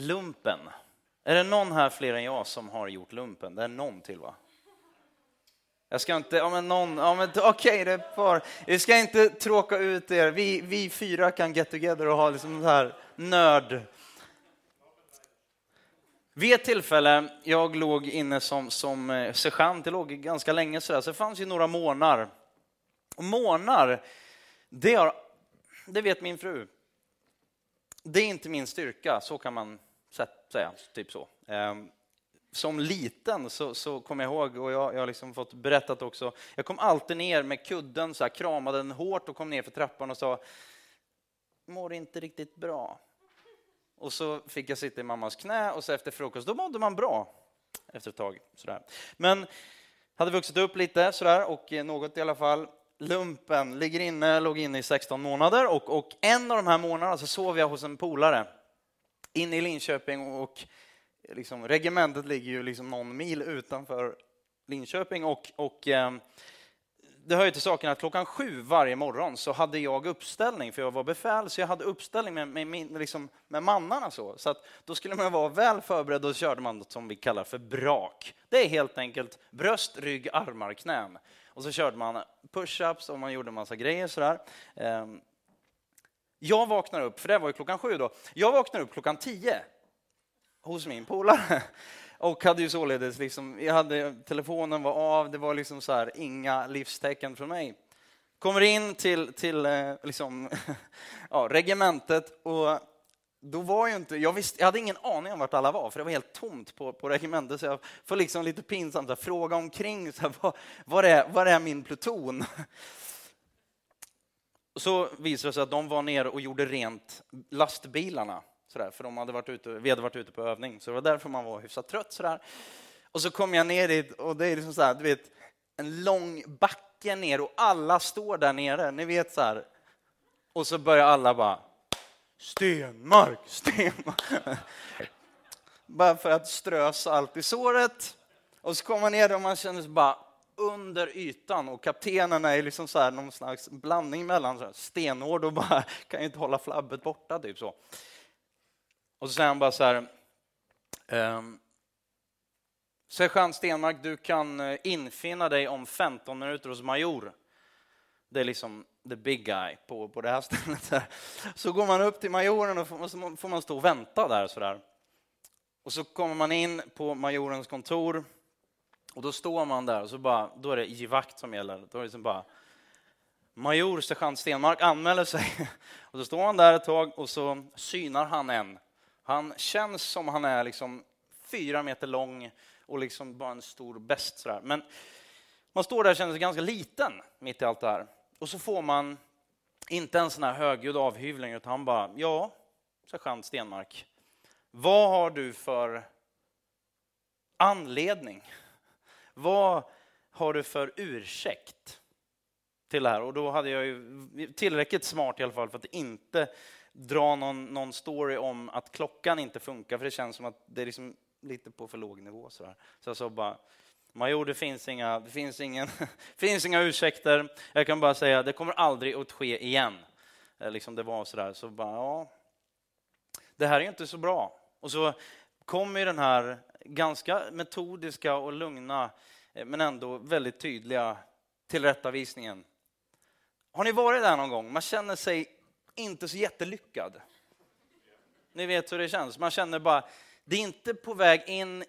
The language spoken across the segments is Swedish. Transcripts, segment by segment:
Lumpen. Är det någon här fler än jag som har gjort lumpen? Det är någon till va? Jag ska inte, ja men någon, ja men okej okay, det är ett par. Vi ska inte tråka ut er. Vi, vi fyra kan get together och ha liksom det här nörd. Vid ett tillfälle, jag låg inne som, som eh, sergeant, jag låg ganska länge sådär, så det fanns ju några månar. Och månar, det, har, det vet min fru. Det är inte min styrka, så kan man säga, typ så. Ehm, som liten så, så kommer jag ihåg, och jag, jag har liksom fått berättat också, jag kom alltid ner med kudden, så här, kramade den hårt och kom ner för trappan och sa, mår inte riktigt bra. Och så fick jag sitta i mammas knä och så efter frukost, då mådde man bra efter ett tag. Sådär. Men hade vuxit upp lite sådär och något i alla fall. Lumpen ligger inne, låg inne i 16 månader och, och en av de här månaderna så sov jag hos en polare inne i Linköping och liksom, regementet ligger ju liksom någon mil utanför Linköping och, och eh, det hör ju till saken att klockan sju varje morgon så hade jag uppställning, för jag var befäl, så jag hade uppställning med, med, med, liksom, med mannarna. Så, så att då skulle man vara väl förberedd och så körde man något som vi kallar för brak. Det är helt enkelt bröst, rygg, armar, knän. Och så körde man push-ups och man gjorde massa grejer sådär. Ehm, jag vaknar upp, för det var ju klockan sju då, jag vaknar upp klockan tio hos min polare. Och hade ju således liksom, jag hade, telefonen var av, det var liksom så här, inga livstecken från mig. Kommer in till, till eh, liksom, ja, regementet och då var ju inte, jag, visste, jag hade ingen aning om vart alla var, för det var helt tomt på, på regementet. Så jag får liksom lite pinsamt så här, fråga omkring, så här, var, var, är, var är min pluton? Så visade det sig att de var nere och gjorde rent lastbilarna Sådär, för de hade varit ute, vi hade varit ute på övning, så det var därför man var hyfsat trött. Sådär. Och så kom jag ner dit och det är liksom såhär, du vet, en lång backe ner och alla står där nere. Ni vet så här. Och så börjar alla bara Stenmark, Stenmark. bara för att strö salt i såret. Och så kommer man ner och man känner sig bara under ytan och kaptenerna är liksom så här någon slags blandning mellan stenhård och bara kan inte hålla flabbet borta. Typ så. Och så säger han bara så här. Ehm, Sergeant Stenmark, du kan eh, infinna dig om 15 minuter hos Major. Det är liksom the big guy på, på det här stället. Så går man upp till majoren och får, får man stå och vänta där sådär. Och så kommer man in på majorens kontor och då står man där och så bara, då är det givakt som gäller. Då är det liksom bara, Major sergeant Stenmark anmäler sig. Och så står han där ett tag och så synar han en han känns som han är liksom fyra meter lång och liksom bara en stor bäst. Men man står där och känner sig ganska liten mitt i allt det här. Och så får man inte en sån här högljudd avhyvling, utan han bara, ja, sergeant Stenmark, vad har du för anledning? Vad har du för ursäkt till det här? Och då hade jag ju tillräckligt smart i alla fall för att inte dra någon, någon story om att klockan inte funkar, för det känns som att det är liksom lite på för låg nivå. Så, så jag sa bara, Major, det finns inga, det finns ingen, finns inga ursäkter. Jag kan bara säga, det kommer aldrig att ske igen. Eh, liksom det var så där. Så bara, ja, det här är inte så bra. Och så kommer den här ganska metodiska och lugna, eh, men ändå väldigt tydliga tillrättavisningen. Har ni varit där någon gång? Man känner sig inte så jättelyckad. Ni vet hur det känns. Man känner bara, det är inte på väg in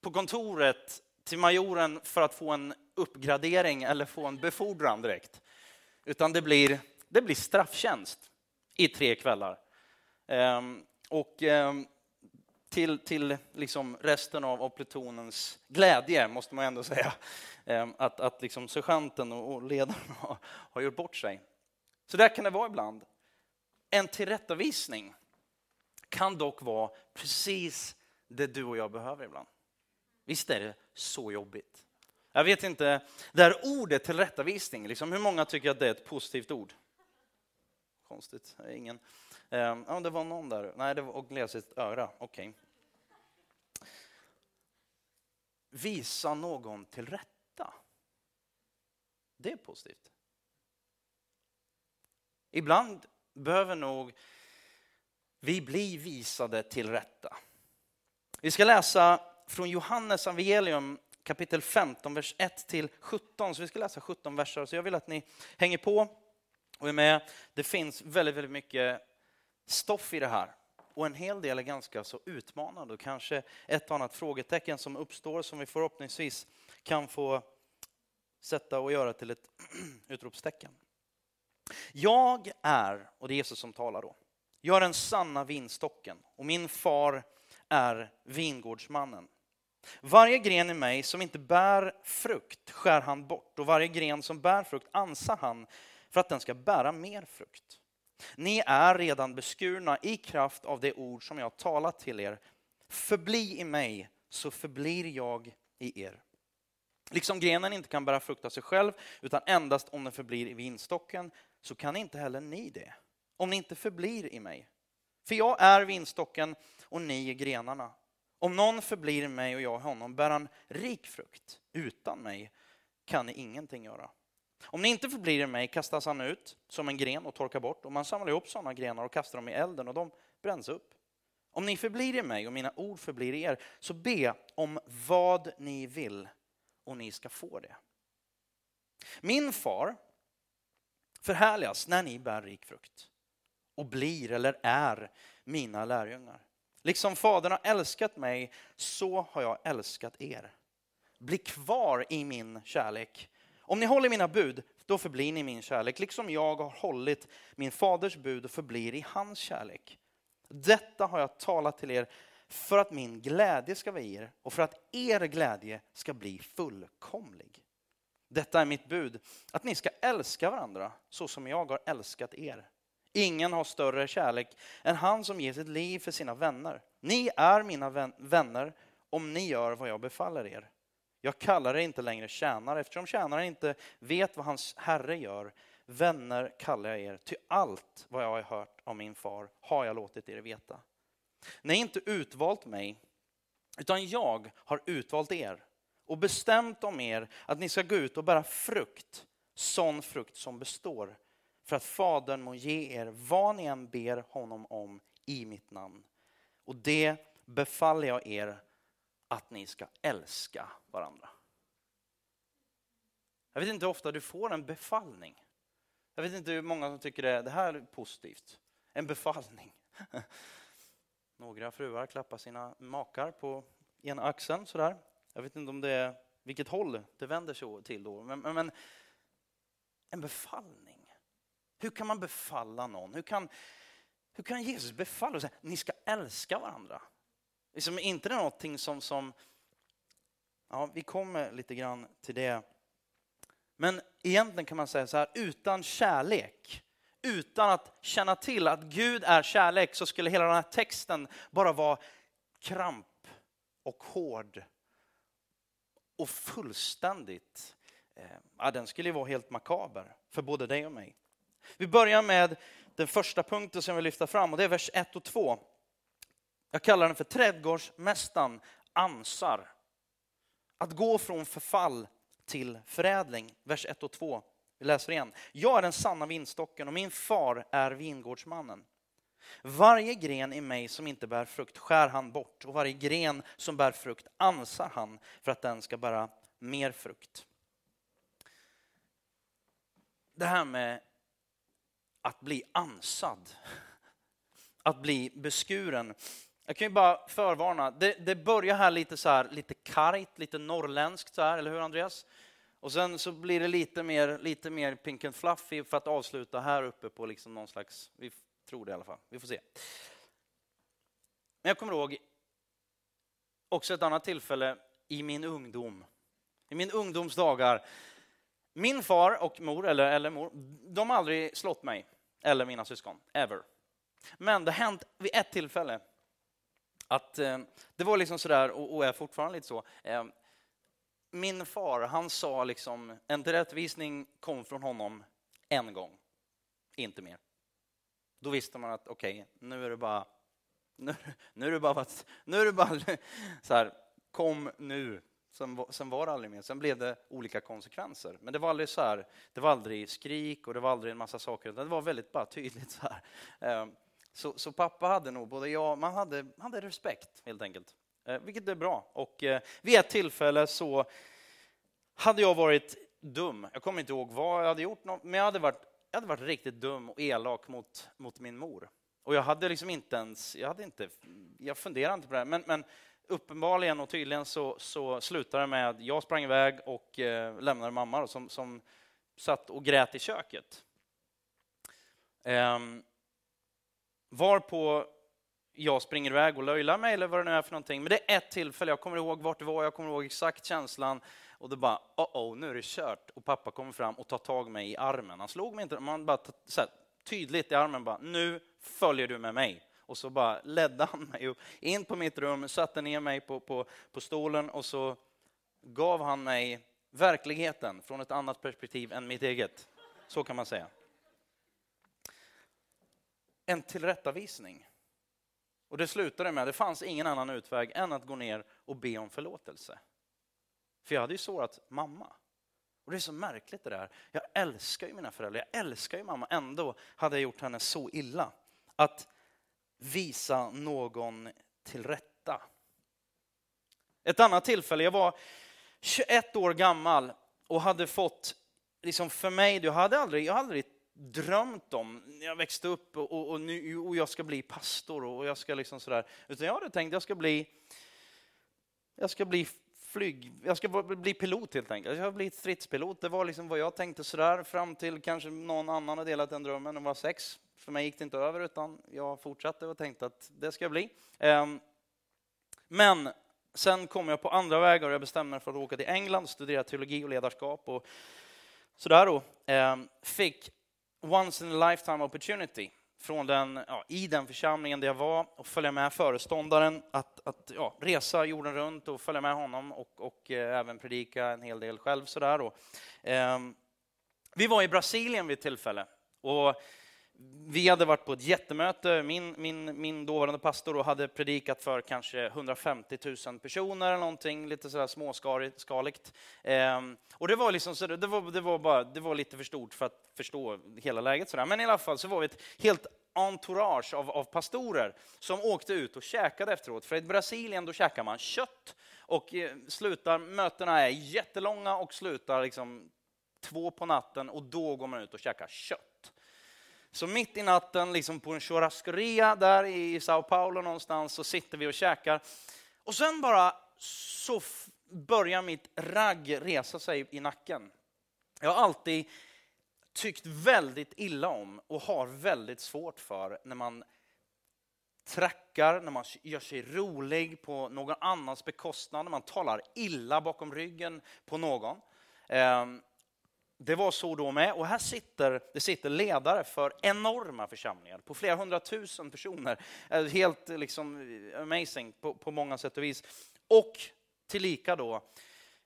på kontoret till majoren för att få en uppgradering eller få en befordran direkt. Utan det blir, det blir strafftjänst i tre kvällar. Ehm, och ehm, till, till liksom resten av, av plutonens glädje, måste man ändå säga, ehm, att, att liksom sergeanten och, och ledaren har, har gjort bort sig. Så där kan det vara ibland. En tillrättavisning kan dock vara precis det du och jag behöver ibland. Visst är det så jobbigt? Jag vet inte, det här ordet tillrättavisning, liksom, hur många tycker att det är ett positivt ord? Konstigt, ingen. Ehm, ja, det var någon där. Nej, det var och gled sitt öra. Okej. Okay. Visa någon till rätta. Det är positivt. Ibland behöver nog vi bli visade till rätta. Vi ska läsa från Johannes evangelium kapitel 15, vers 1 till 17. Så vi ska läsa 17 verser. Så jag vill att ni hänger på och är med. Det finns väldigt, väldigt mycket stoff i det här. Och en hel del är ganska så utmanande och kanske ett och annat frågetecken som uppstår som vi förhoppningsvis kan få sätta och göra till ett utropstecken. Jag är, och det är Jesus som talar då, jag är den sanna vinstocken och min far är vingårdsmannen. Varje gren i mig som inte bär frukt skär han bort och varje gren som bär frukt ansar han för att den ska bära mer frukt. Ni är redan beskurna i kraft av det ord som jag talat till er. Förbli i mig så förblir jag i er. Liksom grenen inte kan bära frukt av sig själv utan endast om den förblir i vinstocken så kan inte heller ni det om ni inte förblir i mig. För jag är vinstocken och ni är grenarna. Om någon förblir i mig och jag i honom bär han rik frukt. Utan mig kan ni ingenting göra. Om ni inte förblir i mig kastas han ut som en gren och torkar bort och man samlar ihop sådana grenar och kastar dem i elden och de bränns upp. Om ni förblir i mig och mina ord förblir i er så be om vad ni vill och ni ska få det. Min far förhärligas när ni bär rik frukt och blir eller är mina lärjungar. Liksom Fadern har älskat mig, så har jag älskat er. Bli kvar i min kärlek. Om ni håller mina bud, då förblir ni min kärlek, liksom jag har hållit min faders bud och förblir i hans kärlek. Detta har jag talat till er för att min glädje ska vara i er och för att er glädje ska bli fullkomlig. Detta är mitt bud, att ni ska älska varandra så som jag har älskat er. Ingen har större kärlek än han som ger sitt liv för sina vänner. Ni är mina vänner om ni gör vad jag befaller er. Jag kallar er inte längre tjänare eftersom tjänaren inte vet vad hans herre gör. Vänner kallar jag er, ty allt vad jag har hört av min far har jag låtit er veta. Ni har inte utvalt mig, utan jag har utvalt er och bestämt om er att ni ska gå ut och bära frukt, sån frukt som består för att Fadern må ge er vad ni än ber honom om i mitt namn. Och det befaller jag er att ni ska älska varandra. Jag vet inte hur ofta du får en befallning. Jag vet inte hur många som tycker det, det här är positivt. En befallning. Några fruar klappar sina makar på ena axeln sådär. Jag vet inte om det är vilket håll det vänder sig till då. Men, men en befallning. Hur kan man befalla någon? Hur kan, hur kan Jesus befalla och säga ni ska älska varandra? Liksom inte det någonting som, som, ja vi kommer lite grann till det. Men egentligen kan man säga så här, utan kärlek, utan att känna till att Gud är kärlek så skulle hela den här texten bara vara kramp och hård och fullständigt, eh, ja den skulle ju vara helt makaber för både dig och mig. Vi börjar med den första punkten som jag vill lyfta fram och det är vers 1 och 2. Jag kallar den för trädgårdsmästaren ansar. Att gå från förfall till förädling. Vers 1 och 2. Vi läser igen. Jag är den sanna vinstocken och min far är vingårdsmannen. Varje gren i mig som inte bär frukt skär han bort och varje gren som bär frukt ansar han för att den ska bära mer frukt. Det här med att bli ansad. Att bli beskuren. Jag kan ju bara förvarna, det, det börjar här lite så här, lite kargt, lite norrländskt så här, eller hur Andreas? Och sen så blir det lite mer, lite mer pink and fluffy för att avsluta här uppe på liksom någon slags, vi tror det i alla fall, vi får se. Men jag kommer ihåg också ett annat tillfälle i min ungdom. I min ungdomsdagar. Min far och mor, eller, eller mor, de har aldrig slått mig eller mina syskon, ever. Men det har hänt vid ett tillfälle att eh, det var liksom sådär, och, och är fortfarande lite så. Eh, min far, han sa liksom, en tillrättvisning kom från honom en gång, inte mer. Då visste man att okej, okay, nu är det bara, nu, nu är det bara, nu är det bara så här, kom nu, Sen, sen var det aldrig mer. Sen blev det olika konsekvenser. Men det var aldrig så här, det var aldrig skrik och det var aldrig en massa saker. Det var väldigt bara tydligt så här. Eh, så, så pappa hade nog både jag, man hade, hade respekt helt enkelt. Eh, vilket är bra. Och eh, vid ett tillfälle så hade jag varit dum. Jag kommer inte ihåg vad jag hade gjort, men jag hade varit, jag hade varit riktigt dum och elak mot, mot min mor. Och jag hade liksom inte ens, jag hade inte, jag funderade inte på det, men, men uppenbarligen och tydligen så, så slutade det med att jag sprang iväg och eh, lämnade mamma då, som, som satt och grät i köket. Um, varpå jag springer iväg och löjlar mig eller vad det nu är för någonting. Men det är ett tillfälle, jag kommer ihåg vart det var, jag kommer ihåg exakt känslan. Och det bara, oh, oh nu är det kört. Och pappa kommer fram och tar tag mig i armen. Han slog mig inte, man bara så här, tydligt i armen bara, nu följer du med mig. Och så bara ledde han mig upp, in på mitt rum, satte ner mig på, på, på stolen och så gav han mig verkligheten från ett annat perspektiv än mitt eget. Så kan man säga. En tillrättavisning. Och det slutade med att det fanns ingen annan utväg än att gå ner och be om förlåtelse. För jag hade ju sårat mamma. Och det är så märkligt det där. Jag älskar ju mina föräldrar, jag älskar ju mamma. Ändå hade jag gjort henne så illa. Att visa någon till rätta. Ett annat tillfälle, jag var 21 år gammal och hade fått, liksom för mig, jag hade aldrig, jag hade aldrig drömt om när jag växte upp och, och, och, nu, och jag ska bli pastor och jag ska liksom sådär. Utan jag hade tänkt jag ska bli, jag ska bli flyg, jag ska bli pilot helt enkelt. Jag ska bli stridspilot. Det var liksom vad jag tänkte sådär fram till kanske någon annan har delat den drömmen när jag var sex. För mig gick det inte över utan jag fortsatte och tänkte att det ska jag bli. Ehm, men sen kom jag på andra vägar och jag bestämde mig för att åka till England, studera teologi och ledarskap och sådär då. Ehm, fick once in a lifetime opportunity från den, ja, i den församlingen där jag var och följa med föreståndaren att, att ja, resa jorden runt och följa med honom och, och eh, även predika en hel del själv. Sådär då. Eh, vi var i Brasilien vid ett tillfälle och vi hade varit på ett jättemöte, min, min, min dåvarande pastor och hade predikat för kanske 150 000 personer eller någonting, lite sådär småskaligt. Ehm, och det var liksom så, det var, det var bara, det var lite för stort för att förstå hela läget sådär. Men i alla fall så var vi ett helt entourage av, av pastorer som åkte ut och käkade efteråt. För i Brasilien då käkar man kött och eh, slutar, mötena är jättelånga och slutar liksom två på natten och då går man ut och käkar kött. Så mitt i natten, liksom på en churrascaria där i Sao Paulo någonstans, så sitter vi och käkar. Och sen bara så börjar mitt ragg resa sig i nacken. Jag har alltid tyckt väldigt illa om och har väldigt svårt för när man trackar, när man gör sig rolig på någon annans bekostnad, när man talar illa bakom ryggen på någon. Ehm, det var så då med. Och här sitter, det sitter ledare för enorma församlingar på flera hundratusen personer. Eh, helt eh, liksom eh, amazing på, på många sätt och vis. Och tillika då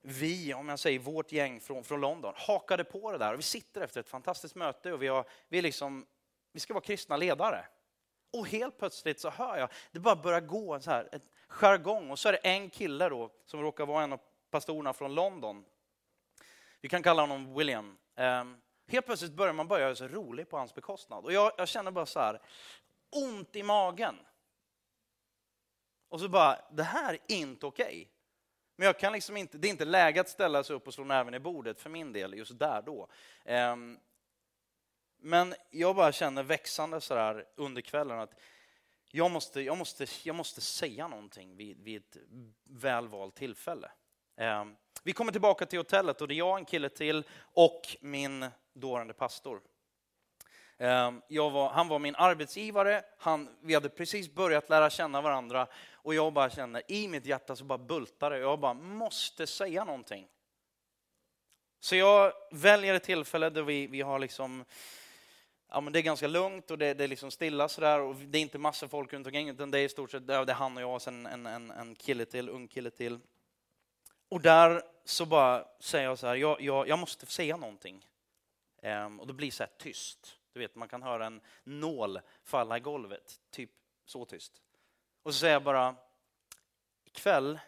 vi, om jag säger vårt gäng från, från London, hakade på det där. Och vi sitter efter ett fantastiskt möte och vi, har, vi, liksom, vi ska vara kristna ledare. Och helt plötsligt så hör jag, det bara börjar gå en så här, ett jargong och så är det en kille då som råkar vara en av pastorerna från London vi kan kalla honom William. Ehm, helt plötsligt börjar man börja göra sig rolig på hans bekostnad. Och jag, jag känner bara så här, ont i magen. Och så bara, det här är inte okej. Okay. Men jag kan liksom inte, det är inte läge att ställa sig upp och slå näven i bordet för min del just där då. Ehm, men jag bara känner växande så här under kvällen att jag måste, jag måste, jag måste säga någonting vid, vid ett välvalt tillfälle. Ehm, vi kommer tillbaka till hotellet och det är jag, en kille till och min dåvarande pastor. Ehm, var, han var min arbetsgivare, han, vi hade precis börjat lära känna varandra och jag bara känner, i mitt hjärta så bara bultar det. Jag bara måste säga någonting. Så jag väljer ett tillfälle där vi, vi har liksom, ja men det är ganska lugnt och det, det är liksom stilla sådär och det är inte massa folk runt omkring utan det är i stort sett det är han och jag och sen en, en, en kille till, ung kille till. Och där så bara säger jag så här, jag, jag, jag måste säga någonting. Ehm, och det blir så här tyst. Du vet, man kan höra en nål falla i golvet, typ så tyst. Och så säger jag bara, ikväll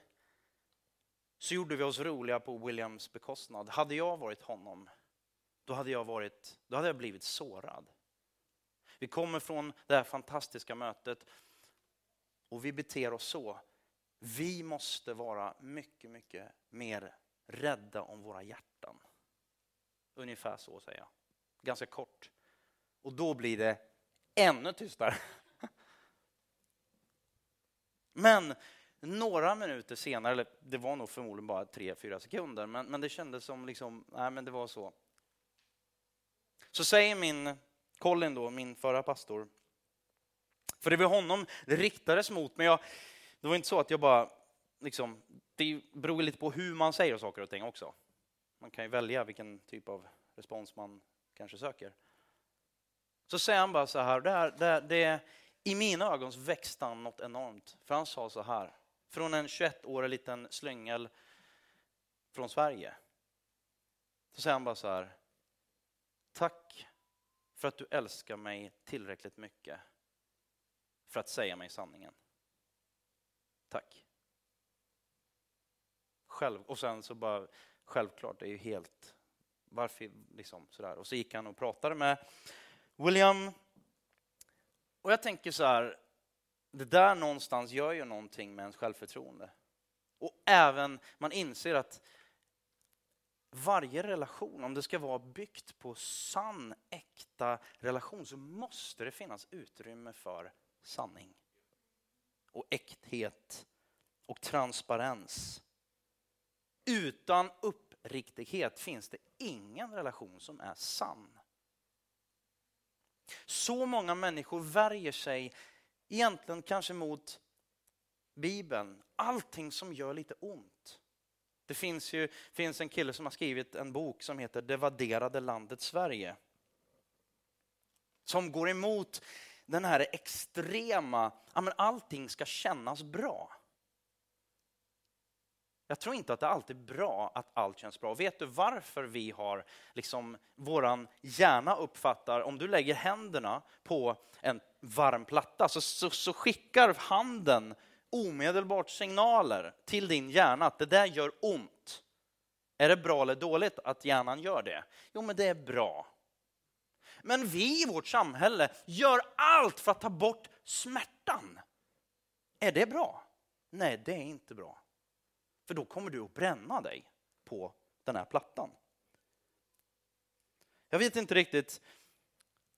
så gjorde vi oss roliga på Williams bekostnad. Hade jag varit honom, då hade jag, varit, då hade jag blivit sårad. Vi kommer från det här fantastiska mötet och vi beter oss så. Vi måste vara mycket, mycket mer rädda om våra hjärtan. Ungefär så säger jag. Ganska kort. Och då blir det ännu tystare. Men några minuter senare, eller det var nog förmodligen bara tre, fyra sekunder, men, men det kändes som liksom, nej men det var så. Så säger min Colin då, min förra pastor, för det var honom det riktades mot, men jag, det var inte så att jag bara, liksom, det beror lite på hur man säger saker och ting också. Man kan ju välja vilken typ av respons man kanske söker. Så säger han bara så här, det, här, det, det i mina ögon växte han något enormt. För han sa så här, från en 21-årig liten slyngel från Sverige. Så säger han bara så här, tack för att du älskar mig tillräckligt mycket för att säga mig sanningen. Tack. Själv, och sen så bara, självklart, det är ju helt, varför liksom sådär. Och så gick han och pratade med William. Och jag tänker så här, det där någonstans gör ju någonting med ens självförtroende. Och även, man inser att varje relation, om det ska vara byggt på sann, äkta relation, så måste det finnas utrymme för sanning. Och äkthet och transparens. Utan uppriktighet finns det ingen relation som är sann. Så många människor värjer sig egentligen kanske mot Bibeln, allting som gör lite ont. Det finns ju finns en kille som har skrivit en bok som heter Det vadderade landet Sverige. Som går emot den här extrema, ja men allting ska kännas bra. Jag tror inte att det alltid är bra att allt känns bra. Vet du varför vi har, liksom, våran hjärna uppfattar, om du lägger händerna på en varm platta så, så, så skickar handen omedelbart signaler till din hjärna att det där gör ont. Är det bra eller dåligt att hjärnan gör det? Jo, men det är bra. Men vi i vårt samhälle gör allt för att ta bort smärtan. Är det bra? Nej, det är inte bra. För då kommer du att bränna dig på den här plattan. Jag vet inte riktigt,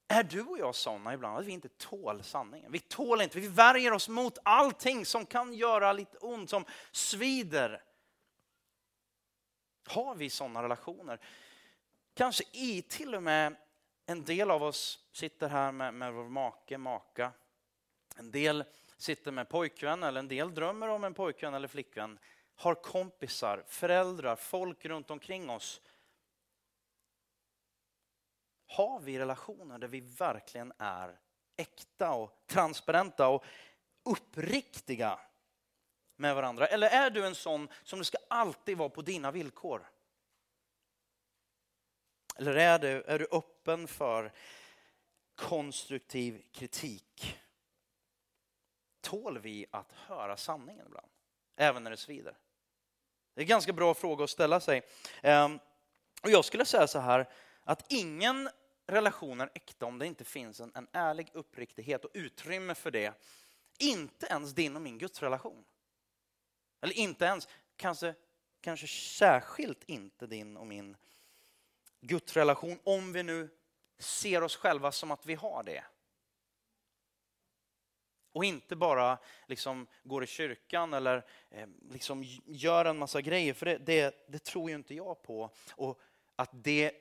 är du och jag sådana ibland att vi inte tål sanningen? Vi tål inte, vi värjer oss mot allting som kan göra lite ont, som svider. Har vi sådana relationer? Kanske i till och med en del av oss sitter här med, med vår make, maka. En del sitter med pojkvän eller en del drömmer om en pojkvän eller flickvän har kompisar, föräldrar, folk runt omkring oss. Har vi relationer där vi verkligen är äkta och transparenta och uppriktiga med varandra? Eller är du en sån som det ska alltid vara på dina villkor? Eller är du, är du öppen för konstruktiv kritik? Tål vi att höra sanningen ibland? Även när det svider? Det är en ganska bra fråga att ställa sig. Ehm, och jag skulle säga så här, att ingen relation är äkta om det inte finns en, en ärlig uppriktighet och utrymme för det. Inte ens din och min gudsrelation. Eller inte ens, kanske, kanske särskilt inte din och min gudsrelation, om vi nu ser oss själva som att vi har det. Och inte bara liksom går i kyrkan eller eh, liksom gör en massa grejer, för det, det, det, tror ju inte jag på. Och att det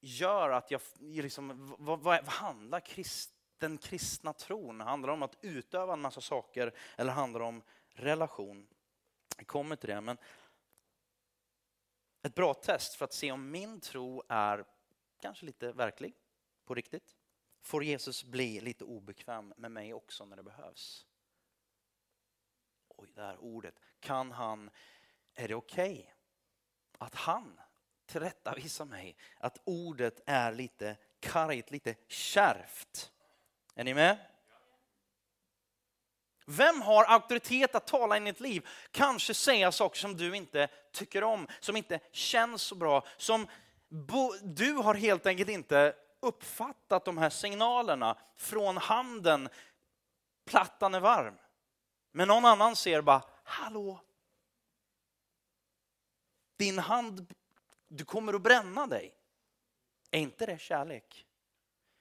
gör att jag, liksom, vad, vad, handlar krist, den kristna tron? Handlar det om att utöva en massa saker eller handlar det om relation? Jag kommer till det, men ett bra test för att se om min tro är kanske lite verklig, på riktigt får Jesus bli lite obekväm med mig också när det behövs. Oj, det här ordet. Kan han, är det okej okay att han tillrättavisar mig att ordet är lite kargt, lite kärvt? Är ni med? Vem har auktoritet att tala in i ditt liv? Kanske säga saker som du inte tycker om, som inte känns så bra, som du har helt enkelt inte uppfattat de här signalerna från handen. Plattan är varm. Men någon annan ser bara, hallå? Din hand, du kommer att bränna dig. Är inte det kärlek?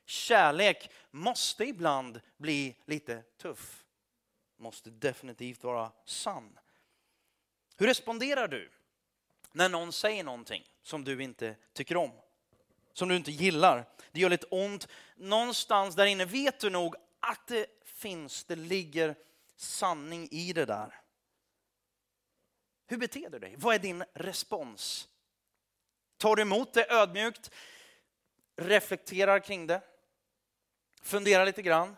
Kärlek måste ibland bli lite tuff. Måste definitivt vara sann. Hur responderar du när någon säger någonting som du inte tycker om? Som du inte gillar? Det gör lite ont. Någonstans där inne vet du nog att det finns, det ligger sanning i det där. Hur beter du dig? Vad är din respons? Tar du emot det ödmjukt? Reflekterar kring det? Funderar lite grann?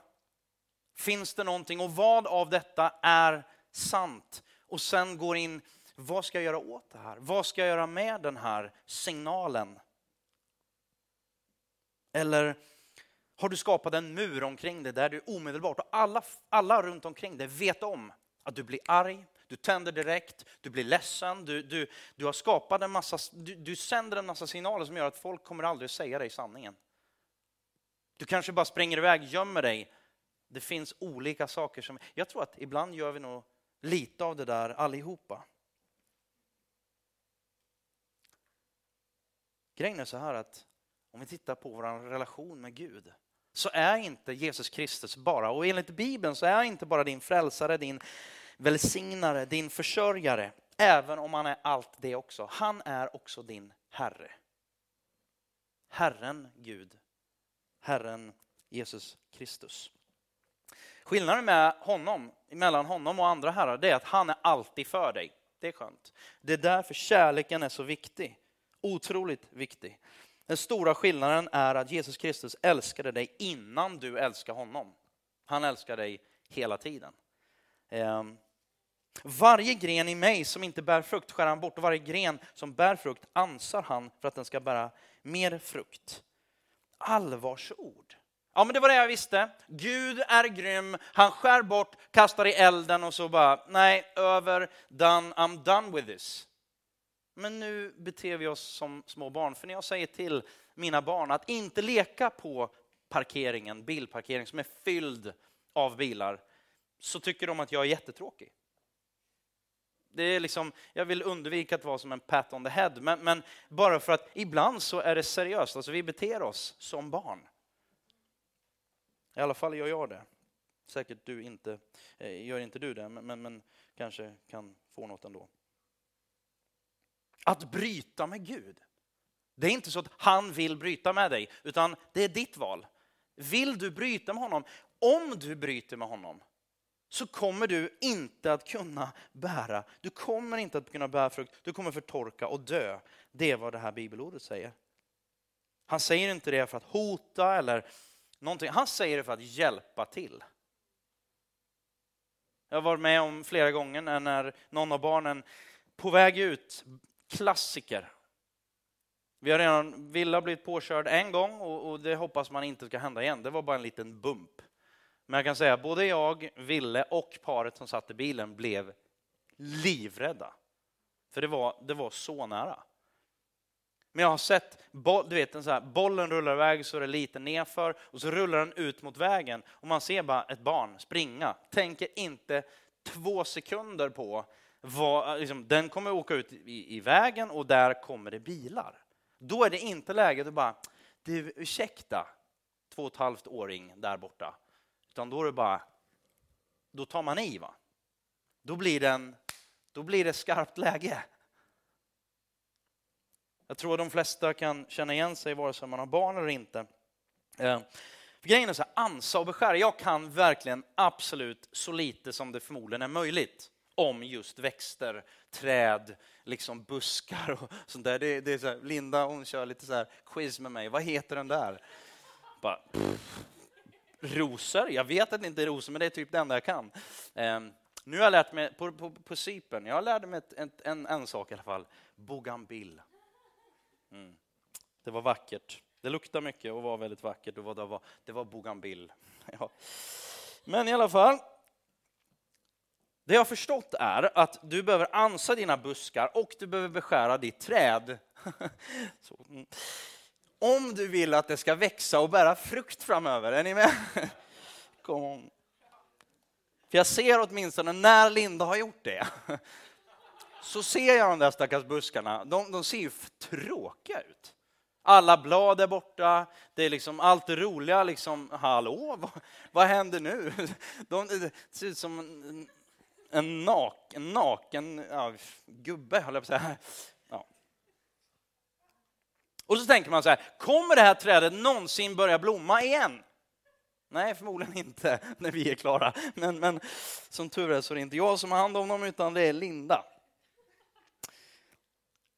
Finns det någonting och vad av detta är sant? Och sen går in, vad ska jag göra åt det här? Vad ska jag göra med den här signalen? Eller har du skapat en mur omkring dig där du omedelbart, och alla, alla runt omkring dig vet om att du blir arg, du tänder direkt, du blir ledsen, du, du, du har skapat en massa, du, du sänder en massa signaler som gör att folk kommer aldrig säga dig sanningen. Du kanske bara springer iväg, gömmer dig. Det finns olika saker som, jag tror att ibland gör vi nog lite av det där allihopa. Grejen är så här att om vi tittar på vår relation med Gud så är inte Jesus Kristus bara, och enligt Bibeln så är inte bara din frälsare, din välsignare, din försörjare, även om han är allt det också. Han är också din Herre. Herren Gud, Herren Jesus Kristus. Skillnaden med honom, mellan honom och andra herrar, det är att han är alltid för dig. Det är skönt. Det är därför kärleken är så viktig. Otroligt viktig. Den stora skillnaden är att Jesus Kristus älskade dig innan du älskade honom. Han älskar dig hela tiden. Ehm, varje gren i mig som inte bär frukt skär han bort och varje gren som bär frukt ansar han för att den ska bära mer frukt. Allvarsord. Ja, men det var det jag visste. Gud är grym, han skär bort, kastar i elden och så bara, nej, över, done, I'm done with this. Men nu beter vi oss som små barn, för när jag säger till mina barn att inte leka på parkeringen, bilparkering som är fylld av bilar, så tycker de att jag är jättetråkig. Det är liksom, jag vill undvika att vara som en pat on the head, men, men bara för att ibland så är det seriöst, alltså vi beter oss som barn. I alla fall gör jag det. Säkert du inte, eh, gör inte du det, men, men, men kanske kan få något ändå. Att bryta med Gud. Det är inte så att han vill bryta med dig, utan det är ditt val. Vill du bryta med honom? Om du bryter med honom så kommer du inte att kunna bära. Du kommer inte att kunna bära frukt. Du kommer förtorka och dö. Det är vad det här bibelordet säger. Han säger inte det för att hota eller någonting. Han säger det för att hjälpa till. Jag har varit med om flera gånger när någon av barnen på väg ut, klassiker. Vi har redan, Villa blivit påkörd en gång och, och, det hoppas man inte ska hända igen. Det var bara en liten bump. Men jag kan säga både jag, Ville och paret som satt i bilen blev livrädda. För det var, det var så nära. Men jag har sett, du vet, en så här, bollen rullar iväg så är det lite nerför och så rullar den ut mot vägen och man ser bara ett barn springa. Tänker inte två sekunder på vad, liksom, den kommer åka ut i, i, vägen och där kommer det bilar. Då är det inte läge att bara, du ursäkta, två och ett halvt åring där borta. Utan då är det bara, då tar man i va. Då blir, den, då blir det skarpt läge. Jag tror att de flesta kan känna igen sig vare sig man har barn eller inte. Eh, för grejen är så här, ansa och beskära. Jag kan verkligen absolut så lite som det förmodligen är möjligt om just växter, träd, liksom buskar och sånt där. Det, det är så här, Linda hon kör lite så här quiz med mig. Vad heter den där? Bara, rosor? Jag vet att det inte är rosor, men det är typ det enda jag kan. Eh, nu har jag lärt mig, på, på, på Cypern, jag lärde mig ett, ett, en, en sak i alla fall. Bougainville. Mm. Det var vackert. Det luktade mycket och var väldigt vackert. Och det var, det var bougainville. Ja. Men i alla fall. Det jag har förstått är att du behöver ansa dina buskar och du behöver beskära ditt träd. Så. Mm. Om du vill att det ska växa och bära frukt framöver. Är ni med? Kom. För jag ser åtminstone när Linda har gjort det, så ser jag de där stackars buskarna. De, de ser ju tråkiga ut. Alla blad är borta, det är liksom allt det roliga liksom, hallå, vad, vad händer nu? De, det ser ut som en, en, naken, naken ja, gubbe, höll jag på att säga. Ja. Och så tänker man så här, kommer det här trädet någonsin börja blomma igen? Nej, förmodligen inte när vi är klara. Men, men som tur är så är det inte jag som har hand om dem, utan det är Linda.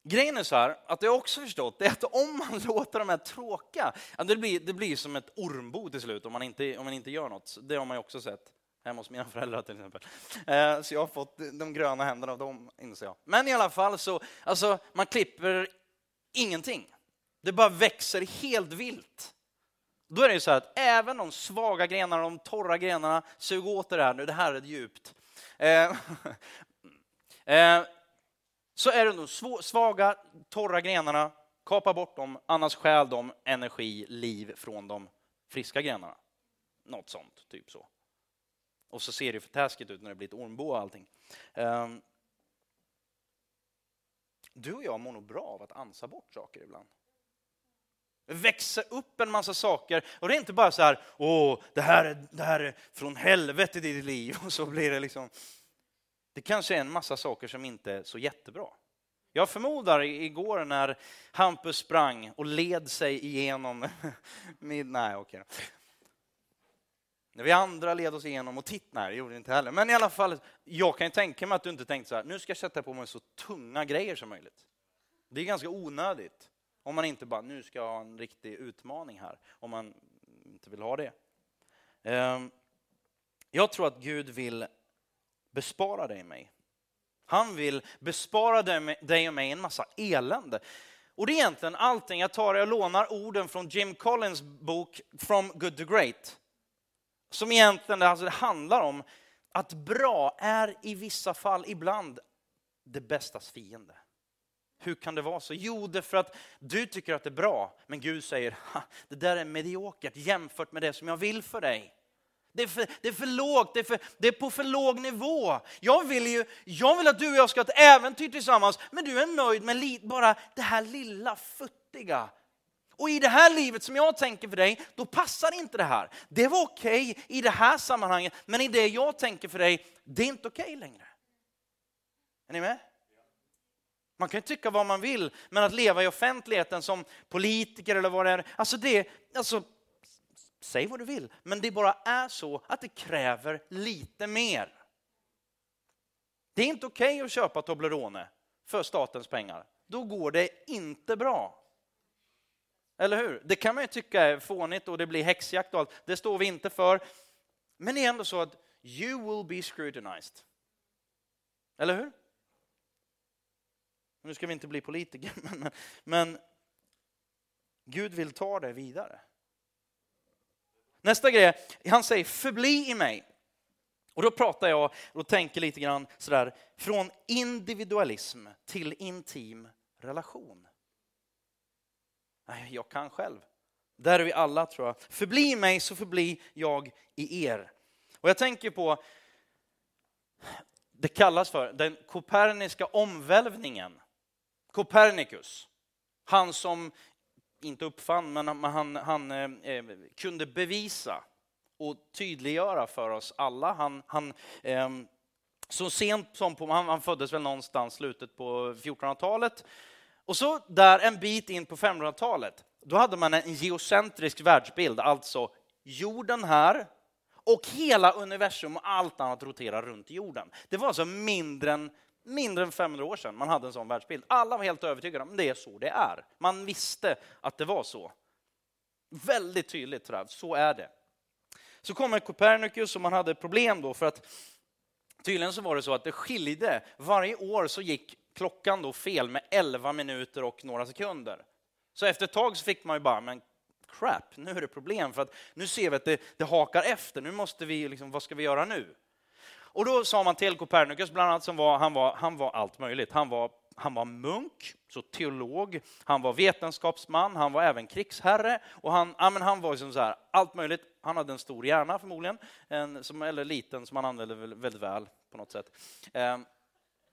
Grejen är så här, att jag också förstått, det är att om man låter de här tråka, det blir, det blir som ett ormbo till slut om man, inte, om man inte gör något. Det har man ju också sett hemma hos mina föräldrar till exempel. Eh, så jag har fått de gröna händerna av dem, inser jag. Men i alla fall så, alltså man klipper ingenting. Det bara växer helt vilt. Då är det så här att även de svaga grenarna, de torra grenarna, sug åt det här nu, det här är djupt. Eh, eh, så är det de svaga, torra grenarna, kapa bort dem, annars stjäl de energi, liv från de friska grenarna. Något sånt, typ så. Och så ser det för taskigt ut när det blir ett ormbo och allting. Um, du och jag mår nog bra av att ansa bort saker ibland. Växa upp en massa saker och det är inte bara så här, åh, det här är, det här är från helvetet i ditt liv och så blir det liksom det kanske är en massa saker som inte är så jättebra. Jag förmodar igår när Hampus sprang och led sig igenom... nej, okej. När vi andra led oss igenom och titt, nej det gjorde vi inte heller. Men i alla fall, jag kan ju tänka mig att du inte tänkte så här, nu ska jag sätta på mig så tunga grejer som möjligt. Det är ganska onödigt. Om man inte bara, nu ska jag ha en riktig utmaning här. Om man inte vill ha det. Ehm, jag tror att Gud vill bespara dig mig. Han vill bespara dig och mig en massa elände. Och det är egentligen allting. Jag tar och lånar orden från Jim Collins bok From Good to Great. Som egentligen alltså det handlar om att bra är i vissa fall ibland det bästas fiende. Hur kan det vara så? Jo, det är för att du tycker att det är bra, men Gud säger det där är mediokert jämfört med det som jag vill för dig. Det är, för, det är för lågt, det är, för, det är på för låg nivå. Jag vill ju jag vill att du och jag ska ha ett äventyr tillsammans, men du är nöjd med li, bara det här lilla futtiga. Och i det här livet som jag tänker för dig, då passar inte det här. Det var okej okay i det här sammanhanget, men i det jag tänker för dig, det är inte okej okay längre. Är ni med? Man kan tycka vad man vill, men att leva i offentligheten som politiker eller vad det är, alltså det, alltså säg vad du vill, men det bara är så att det kräver lite mer. Det är inte okej okay att köpa Toblerone för statens pengar. Då går det inte bra. Eller hur? Det kan man ju tycka är fånigt och det blir häxjakt och allt. Det står vi inte för. Men det är ändå så att you will be scrutinized. Eller hur? Nu ska vi inte bli politiker, men, men Gud vill ta det vidare. Nästa grej, han säger förbli i mig. Och då pratar jag och tänker lite grann sådär från individualism till intim relation. Jag kan själv. Där är vi alla tror jag. Förbli i mig så förbli jag i er. Och jag tänker på, det kallas för den koperniska omvälvningen. Copernicus, han som inte uppfann, men han, han eh, eh, kunde bevisa och tydliggöra för oss alla. Han, han eh, så sent som på, han, han föddes väl någonstans slutet på 1400-talet. Och så där en bit in på 500-talet, då hade man en geocentrisk världsbild, alltså jorden här och hela universum och allt annat roterar runt jorden. Det var alltså mindre än mindre än 500 år sedan man hade en sån världsbild. Alla var helt övertygade om att det är så det är. Man visste att det var så. Väldigt tydligt, tror jag. så är det. Så kommer Copernicus och man hade problem då för att tydligen så var det så att det skilde. Varje år så gick klockan då fel med 11 minuter och några sekunder. Så efter ett tag så fick man ju bara, men crap, nu är det problem för att nu ser vi att det, det hakar efter. Nu måste vi, liksom, vad ska vi göra nu? Och då sa man till Copernicus, bland annat, som var, han, var, han var allt möjligt. Han var han var munk, så teolog, han var vetenskapsman, han var även krigsherre och han, ja, men han var liksom så här, allt möjligt. Han hade en stor hjärna förmodligen, en, som, eller liten, som han använde väldigt väl på något sätt. Eh,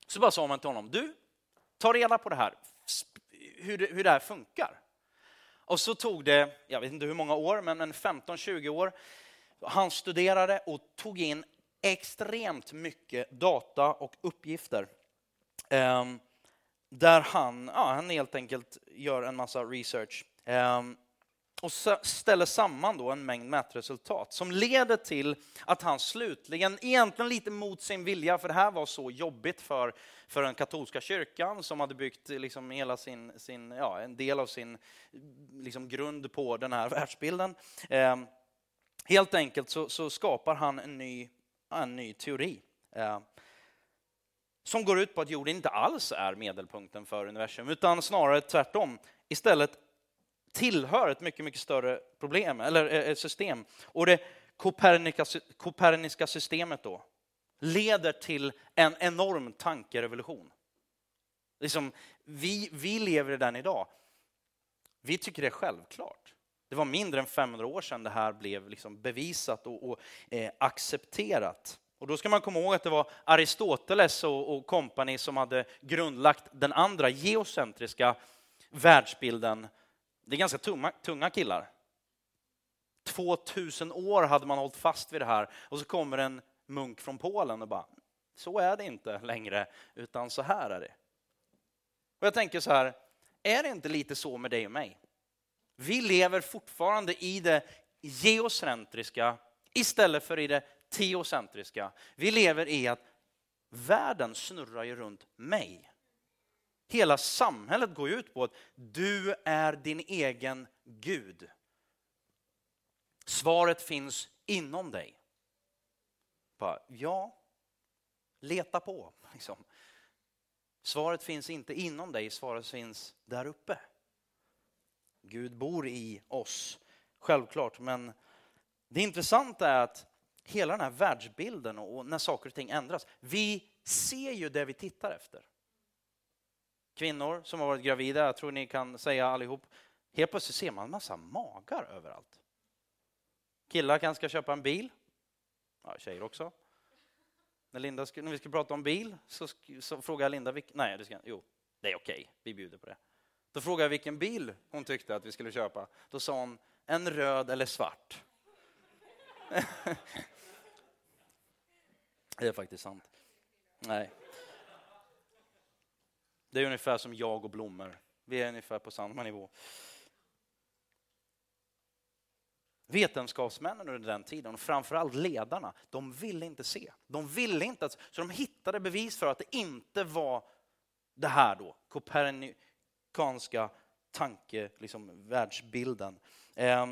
så bara sa man till honom, du, ta reda på det här, hur det, hur det här funkar. Och så tog det, jag vet inte hur många år, men 15-20 år. Han studerade och tog in extremt mycket data och uppgifter. Um, där han, ja, han helt enkelt gör en massa research. Um, och ställer samman då en mängd mätresultat som leder till att han slutligen, egentligen lite mot sin vilja, för det här var så jobbigt för, för den katolska kyrkan som hade byggt liksom hela sin, sin, ja, en del av sin liksom grund på den här världsbilden. Eh, helt enkelt så, så, skapar han en ny, en ny teori. Eh, som går ut på att jorden inte alls är medelpunkten för universum, utan snarare tvärtom. Istället tillhör ett mycket, mycket större problem, eller eh, ett system. Och det koperniska systemet då leder till en enorm tankerevolution. Liksom, vi, vi lever i den idag. Vi tycker det är självklart. Det var mindre än 500 år sedan det här blev liksom bevisat och, och eh, accepterat. Och då ska man komma ihåg att det var Aristoteles och kompani som hade grundlagt den andra geocentriska världsbilden det är ganska tunga, tunga killar. 2000 år hade man hållit fast vid det här och så kommer en munk från Polen och bara, så är det inte längre, utan så här är det. Och jag tänker så här, är det inte lite så med dig och mig? Vi lever fortfarande i det geocentriska istället för i det teocentriska. Vi lever i att världen snurrar ju runt mig. Hela samhället går ut på att du är din egen Gud. Svaret finns inom dig. Bara, ja, leta på. Liksom. Svaret finns inte inom dig, svaret finns där uppe. Gud bor i oss, självklart. Men det intressanta är att hela den här världsbilden och när saker och ting ändras, vi ser ju det vi tittar efter kvinnor som har varit gravida, jag tror ni kan säga allihop, helt plötsligt ser man en massa magar överallt. Killar kanske ska köpa en bil, ja, tjejer också. När, Linda, när vi ska prata om bil så, så frågar Linda, vilk, nej, det ska, jo, det är okej, vi bjuder på det. Då frågade jag vilken bil hon tyckte att vi skulle köpa. Då sa hon, en röd eller svart. det är faktiskt sant. Nej. Det är ungefär som jag och blommor. Vi är ungefär på samma nivå. Vetenskapsmännen under den tiden, och framförallt ledarna, de ville inte se. De ville inte, att, så de hittade bevis för att det inte var det här då, amerikanska tanke, liksom världsbilden. Eh,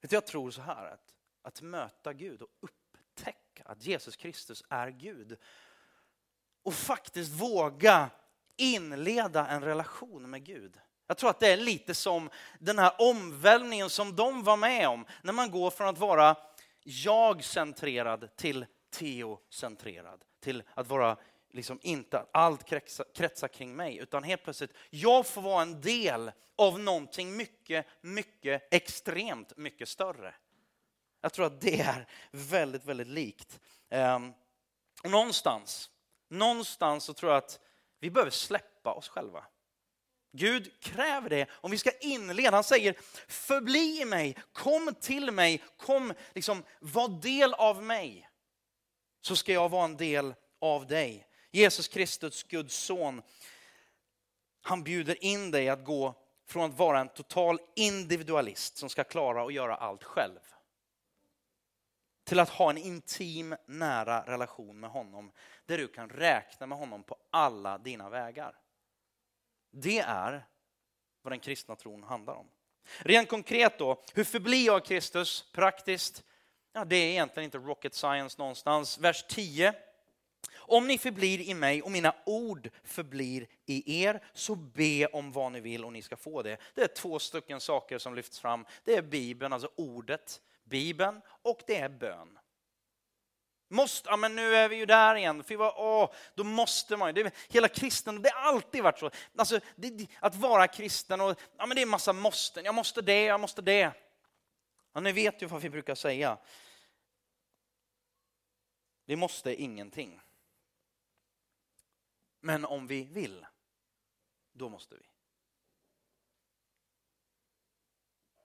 jag tror så här, att, att möta Gud och upptäcka att Jesus Kristus är Gud och faktiskt våga inleda en relation med Gud. Jag tror att det är lite som den här omvälvningen som de var med om när man går från att vara jag-centrerad till teocentrerad. Till att vara liksom inte att allt kretsar, kretsar kring mig, utan helt plötsligt, jag får vara en del av någonting mycket, mycket, extremt mycket större. Jag tror att det är väldigt, väldigt likt. Um, någonstans någonstans så tror jag att vi behöver släppa oss själva. Gud kräver det om vi ska inleda. Han säger förbli i mig, kom till mig, kom, liksom, var del av mig. Så ska jag vara en del av dig. Jesus Kristus, Guds son, han bjuder in dig att gå från att vara en total individualist som ska klara att göra allt själv till att ha en intim, nära relation med honom där du kan räkna med honom på alla dina vägar. Det är vad den kristna tron handlar om. Rent konkret då, hur förblir jag Kristus praktiskt? Ja, det är egentligen inte rocket science någonstans. Vers 10. Om ni förblir i mig och mina ord förblir i er, så be om vad ni vill och ni ska få det. Det är två stycken saker som lyfts fram. Det är Bibeln, alltså ordet, Bibeln och det är bön. Måste, ja, men nu är vi ju där igen. För vad, åh, då måste man ju. Hela kristen, det har alltid varit så. Alltså, det, att vara kristen, och, ja, men det är en massa måsten. Jag måste det, jag måste det. Ja, ni vet ju vad vi brukar säga. Vi måste ingenting. Men om vi vill, då måste vi.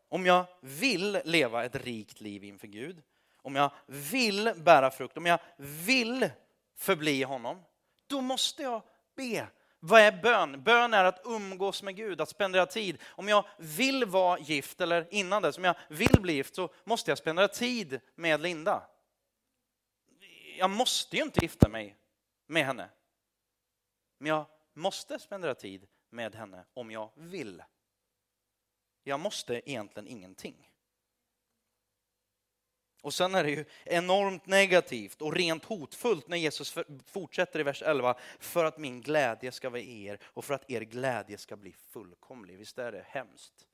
Om jag vill leva ett rikt liv inför Gud, om jag vill bära frukt, om jag vill förbli honom, då måste jag be. Vad är bön? Bön är att umgås med Gud, att spendera tid. Om jag vill vara gift, eller innan dess, om jag vill bli gift, så måste jag spendera tid med Linda. Jag måste ju inte gifta mig med henne. Men jag måste spendera tid med henne om jag vill. Jag måste egentligen ingenting. Och sen är det ju enormt negativt och rent hotfullt när Jesus fortsätter i vers 11. För att min glädje ska vara er och för att er glädje ska bli fullkomlig. Visst är det hemskt?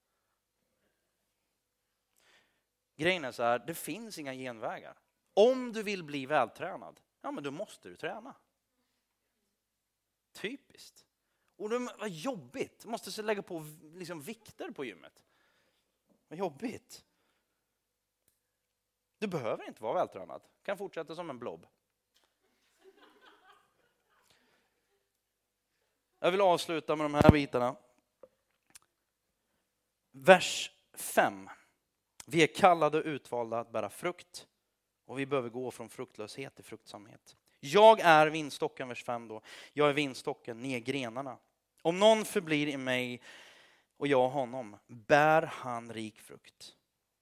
Grejen är så här, det finns inga genvägar. Om du vill bli vältränad, ja men då måste du träna. Typiskt. Och det var jobbigt, måste lägga på liksom vikter på gymmet. Vad jobbigt. Du behöver inte vara vältränad, du kan fortsätta som en blob. Jag vill avsluta med de här bitarna. Vers 5. Vi är kallade och utvalda att bära frukt och vi behöver gå från fruktlöshet till fruktsamhet. Jag är vinstocken, vers 5 då. Jag är vinstocken, ni är grenarna. Om någon förblir i mig och jag honom, bär han rik frukt.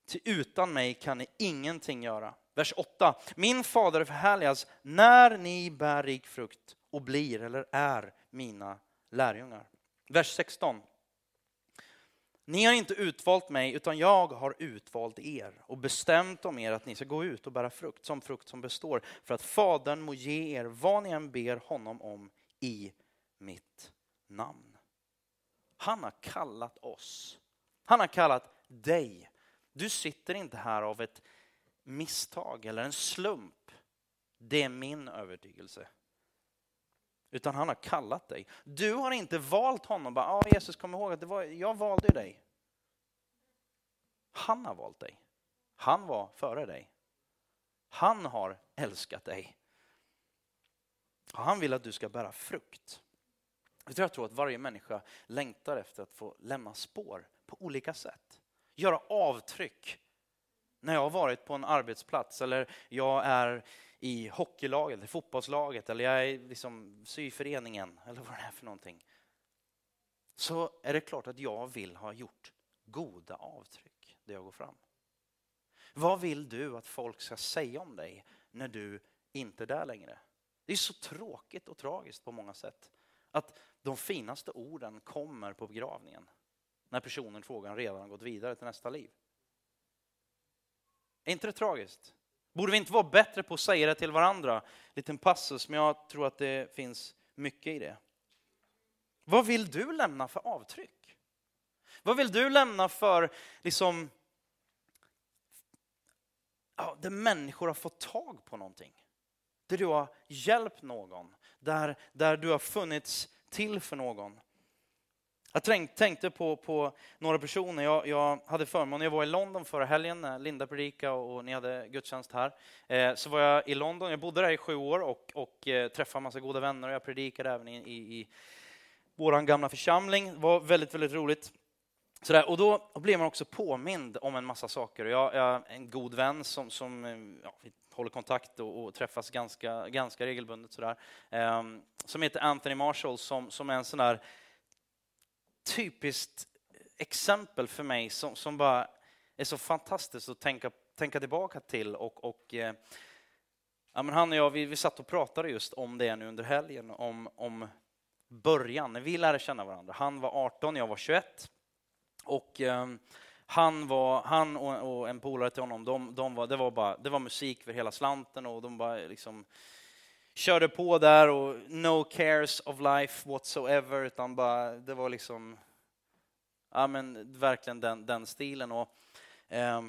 Till utan mig kan ni ingenting göra. Vers 8. Min fader förhärligas när ni bär rik frukt och blir eller är mina lärjungar. Vers 16. Ni har inte utvalt mig, utan jag har utvalt er och bestämt om er att ni ska gå ut och bära frukt, som frukt som består, för att Fadern må ge er vad ni än ber honom om i mitt namn. Han har kallat oss. Han har kallat dig. Du sitter inte här av ett misstag eller en slump. Det är min övertygelse. Utan han har kallat dig. Du har inte valt honom. Bara, ah, Jesus, kom ihåg att det var, jag valde dig. Han har valt dig. Han var före dig. Han har älskat dig. Han vill att du ska bära frukt. Jag tror att varje människa längtar efter att få lämna spår på olika sätt. Göra avtryck. När jag har varit på en arbetsplats eller jag är i hockeylaget, eller fotbollslaget eller jag är liksom syföreningen eller vad det är för någonting. Så är det klart att jag vill ha gjort goda avtryck där jag går fram. Vad vill du att folk ska säga om dig när du inte är där längre? Det är så tråkigt och tragiskt på många sätt. Att de finaste orden kommer på begravningen när personen frågan redan har gått vidare till nästa liv. Är inte det tragiskt? Borde vi inte vara bättre på att säga det till varandra? Liten passus, men jag tror att det finns mycket i det. Vad vill du lämna för avtryck? Vad vill du lämna för, liksom, ja, där människor har fått tag på någonting? Där du har hjälpt någon, där, där du har funnits till för någon. Jag tänkte på, på några personer. Jag, jag, hade förmånen, jag var i London förra helgen när Linda predikade och ni hade gudstjänst här. Eh, så var jag i London, jag bodde där i sju år och, och eh, träffade massa goda vänner och jag predikade även i, i, i vår gamla församling. Det var väldigt, väldigt roligt. Sådär, och då blir man också påmind om en massa saker. Jag, jag en god vän som, som eh, ja, håller kontakt och, och, träffas ganska, ganska regelbundet. Sådär, eh, som heter Anthony Marshall som, som är en sån där typiskt exempel för mig som, som bara är så fantastiskt att tänka, tänka tillbaka till. Och, och eh, ja, men han och jag vi, vi satt och pratade just om det nu under helgen, om, om början, när vi lärde känna varandra. Han var 18, jag var 21. Och eh, han, var, han och, och en polare till honom, de, de var, det, var bara, det var musik för hela slanten och de bara liksom körde på där och no cares of life whatsoever, utan bara, det var liksom, ja men verkligen den, den stilen. Och, eh,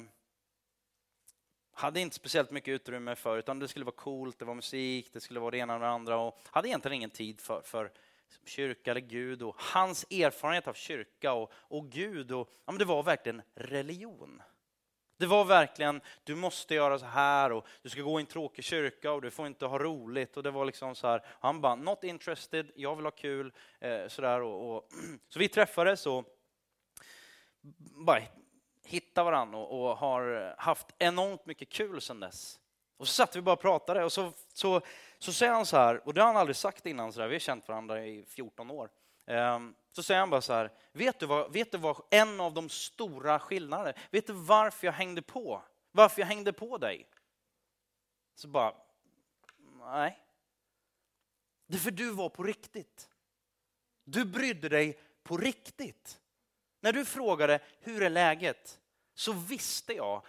hade inte speciellt mycket utrymme för, utan det skulle vara coolt, det var musik, det skulle vara det ena och det andra och hade egentligen ingen tid för, för kyrka eller Gud och hans erfarenhet av kyrka och, och Gud. Och, ja, men det var verkligen religion. Det var verkligen, du måste göra så här och du ska gå i en tråkig kyrka och du får inte ha roligt. Och det var liksom så här, han bara, not interested, jag vill ha kul. Eh, sådär och, och, så vi träffades och bara hittade varandra och, och, har haft enormt mycket kul sedan dess. Och så satt vi bara och pratade och så, så, så säger han så här, och det har han aldrig sagt innan, så där, vi har känt varandra i 14 år. Ehm, så säger han bara så här, vet du, vad, vet du vad en av de stora skillnaderna Vet du varför jag hängde på? Varför jag hängde på dig? Så bara, nej. Det är för du var på riktigt. Du brydde dig på riktigt. När du frågade, hur är läget? Så visste jag,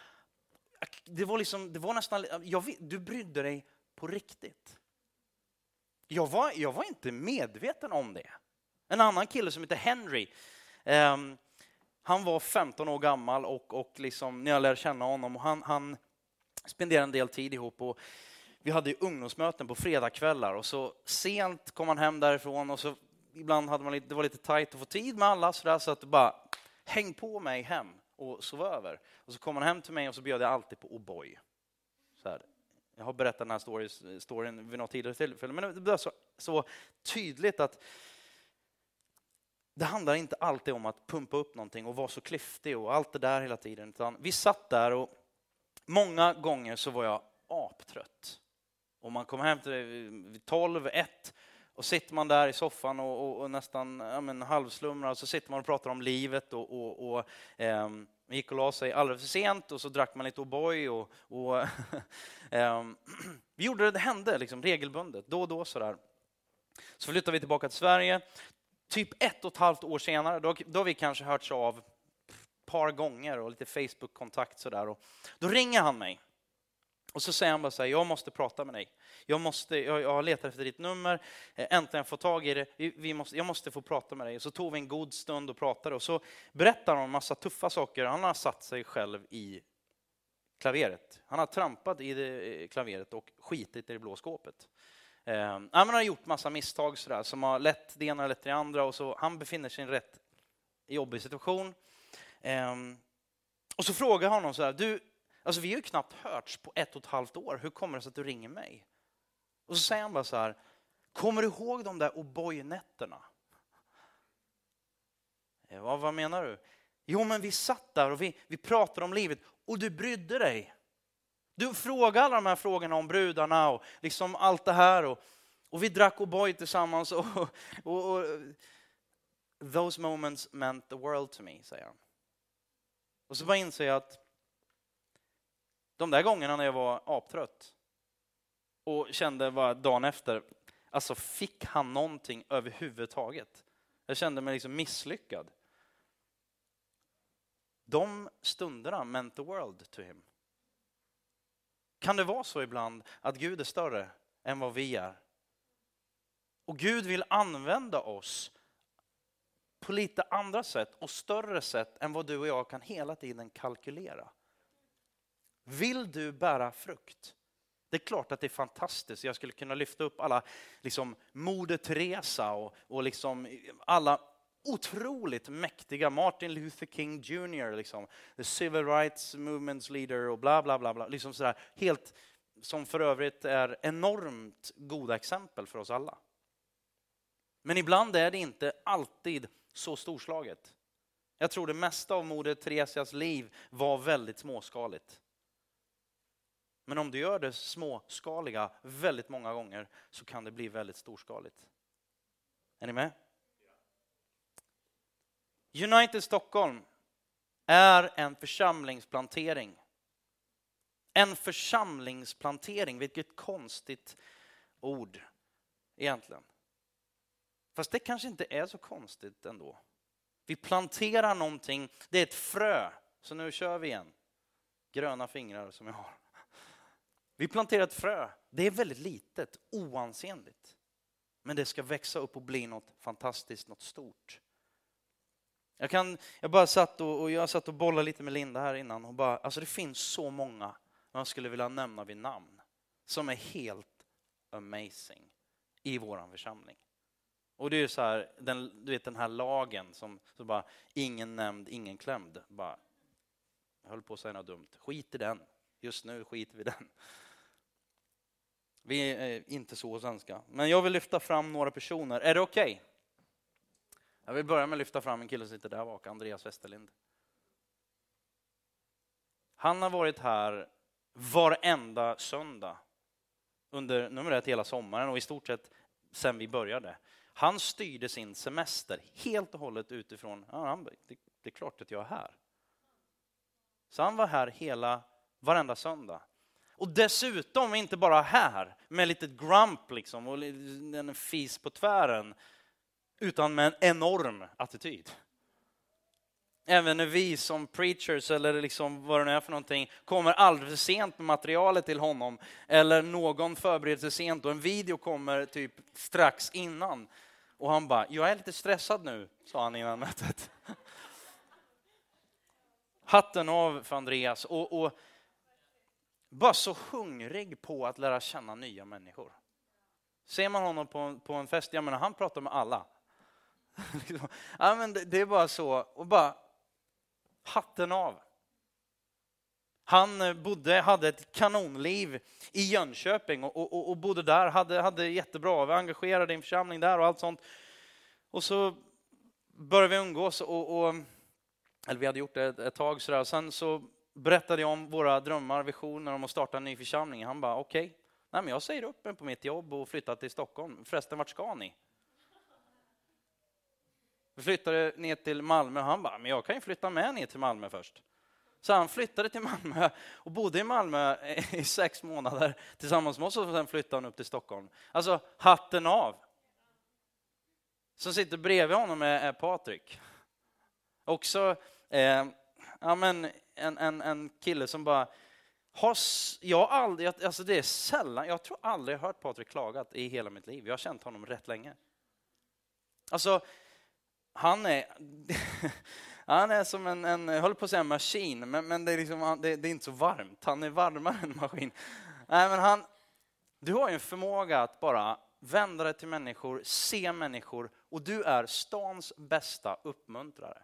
det var, liksom, det var nästan, jag, du brydde dig på riktigt. Jag var, jag var inte medveten om det. En annan kille som heter Henry, um, han var 15 år gammal och, och liksom, när jag lärde känna honom, och han, han spenderade en del tid ihop. Och vi hade ungdomsmöten på fredagskvällar och så sent kom han hem därifrån och så ibland hade man lite, det var lite tajt att få tid med alla så, där, så att bara häng på mig hem och sov över. Och så kom han hem till mig och så bjöd jag alltid på O'boy. Jag har berättat den här storyn vid något tidigare tillfälle, men det blev så, så tydligt att det handlar inte alltid om att pumpa upp någonting och vara så klyftig och allt det där hela tiden. Utan vi satt där och många gånger så var jag aptrött. Och man kom hem till 12, 1 och sitter man där i soffan och, och, och nästan ja, men, halvslumrar och så sitter man och pratar om livet och, och, och eh, gick och la sig alldeles för sent och så drack man lite O'boy och, och eh, vi gjorde det, det hände liksom regelbundet, då och då sådär. Så flyttade vi tillbaka till Sverige, typ ett och ett halvt år senare, då, då har vi kanske hörts av ett par gånger och lite Facebook-kontakt sådär. Och då ringer han mig. Och så säger han bara så här, jag måste prata med dig. Jag, måste, jag, jag letar efter ditt nummer, eh, äntligen få tag i det. Vi måste, jag måste få prata med dig. Och så tog vi en god stund och pratade och så berättar han en massa tuffa saker. Han har satt sig själv i klaveret. Han har trampat i det eh, klaveret och skitit i det blå skåpet. Eh, han har gjort massa misstag sådär, som har lett det ena och lett det andra. Och så, han befinner sig i en rätt jobbig situation. Eh, och så frågar jag honom så här, du, alltså vi har ju knappt hörts på ett och ett halvt år. Hur kommer det sig att du ringer mig? Och så säger han bara så här, kommer du ihåg de där O'boy-nätterna? Eh, ja, vad menar du? Jo, men vi satt där och vi, vi pratade om livet och du brydde dig. Du frågade alla de här frågorna om brudarna och liksom allt det här. Och, och vi drack O'boy tillsammans. Och, och, och, Those moments meant the world to me, säger han. Och så bara inser jag att de där gångerna när jag var aptrött och kände bara dagen efter, alltså fick han någonting överhuvudtaget? Jag kände mig liksom misslyckad. De stunderna meant the world to him. Kan det vara så ibland att Gud är större än vad vi är? Och Gud vill använda oss på lite andra sätt och större sätt än vad du och jag kan hela tiden kalkylera. Vill du bära frukt? Det är klart att det är fantastiskt. Jag skulle kunna lyfta upp alla liksom, Moder Teresa och, och liksom alla otroligt mäktiga, Martin Luther King Jr, liksom, the civil rights movements leader och bla bla bla. bla liksom sådär, helt, som för övrigt är enormt goda exempel för oss alla. Men ibland är det inte alltid så storslaget. Jag tror det mesta av Moder Teresias liv var väldigt småskaligt. Men om du gör det småskaliga väldigt många gånger så kan det bli väldigt storskaligt. Är ni med? United Stockholm är en församlingsplantering. En församlingsplantering, vilket konstigt ord egentligen. Fast det kanske inte är så konstigt ändå. Vi planterar någonting, det är ett frö. Så nu kör vi igen. Gröna fingrar som jag har. Vi planterar ett frö. Det är väldigt litet, oansenligt. Men det ska växa upp och bli något fantastiskt, något stort. Jag, kan, jag bara satt och, och, jag satt och bollade lite med Linda här innan och bara, alltså det finns så många man skulle vilja nämna vid namn, som är helt amazing i vår församling. Och det är ju så här, den, du vet den här lagen som så bara ingen nämnd, ingen klämd. Bara, jag höll på att säga något dumt. Skit i den. Just nu skiter vi i den. Vi är eh, inte så svenska. Men jag vill lyfta fram några personer. Är det okej? Okay? Jag vill börja med att lyfta fram en kille som sitter där bak, Andreas Westerlind. Han har varit här varenda söndag under nummer ett hela sommaren och i stort sett sen vi började. Han styrde sin semester helt och hållet utifrån, ja, han, det, det är klart att jag är här. Så han var här hela, varenda söndag. Och dessutom inte bara här med lite grump liksom och en fis på tvären, utan med en enorm attityd. Även när vi som preachers eller liksom vad det nu är för någonting kommer alldeles för sent med materialet till honom eller någon förbereder sig sent och en video kommer typ strax innan. Och han bara, jag är lite stressad nu, sa han innan mötet. Hatten av för Andreas och, och bara så hungrig på att lära känna nya människor. Ser man honom på, på en fest, jag menar han pratar med alla ja, men det, det, är bara så, och bara hatten av. Han eh, bodde, hade ett kanonliv i Jönköping och, och, och bodde där, hade, hade jättebra, var engagerad i en församling där och allt sånt. Och så började vi umgås och, och eller vi hade gjort det ett, ett tag sådär. Sen så berättade jag om våra drömmar, visioner om att starta en ny församling. Han bara okej, okay. Nej, men jag säger upp mig på mitt jobb och flyttar till Stockholm. Förresten, vart ska ni? Vi flyttade ner till Malmö och han bara, men jag kan ju flytta med ner till Malmö först. Så han flyttade till Malmö och bodde i Malmö i sex månader tillsammans med oss och sen flyttade han upp till Stockholm. Alltså hatten av. Som sitter bredvid honom är Patrik. Också eh, ja, men en, en, en kille som bara har, jag aldrig, alltså det är sällan, jag tror aldrig jag hört Patrik klagat i hela mitt liv. Jag har känt honom rätt länge. Alltså, han är, han är som en, en jag höll på att säga maskin, men, men det, är liksom, det, det, är inte så varmt. Han är varmare än en maskin. Nej, men han, du har ju en förmåga att bara vända dig till människor, se människor och du är stans bästa uppmuntrare.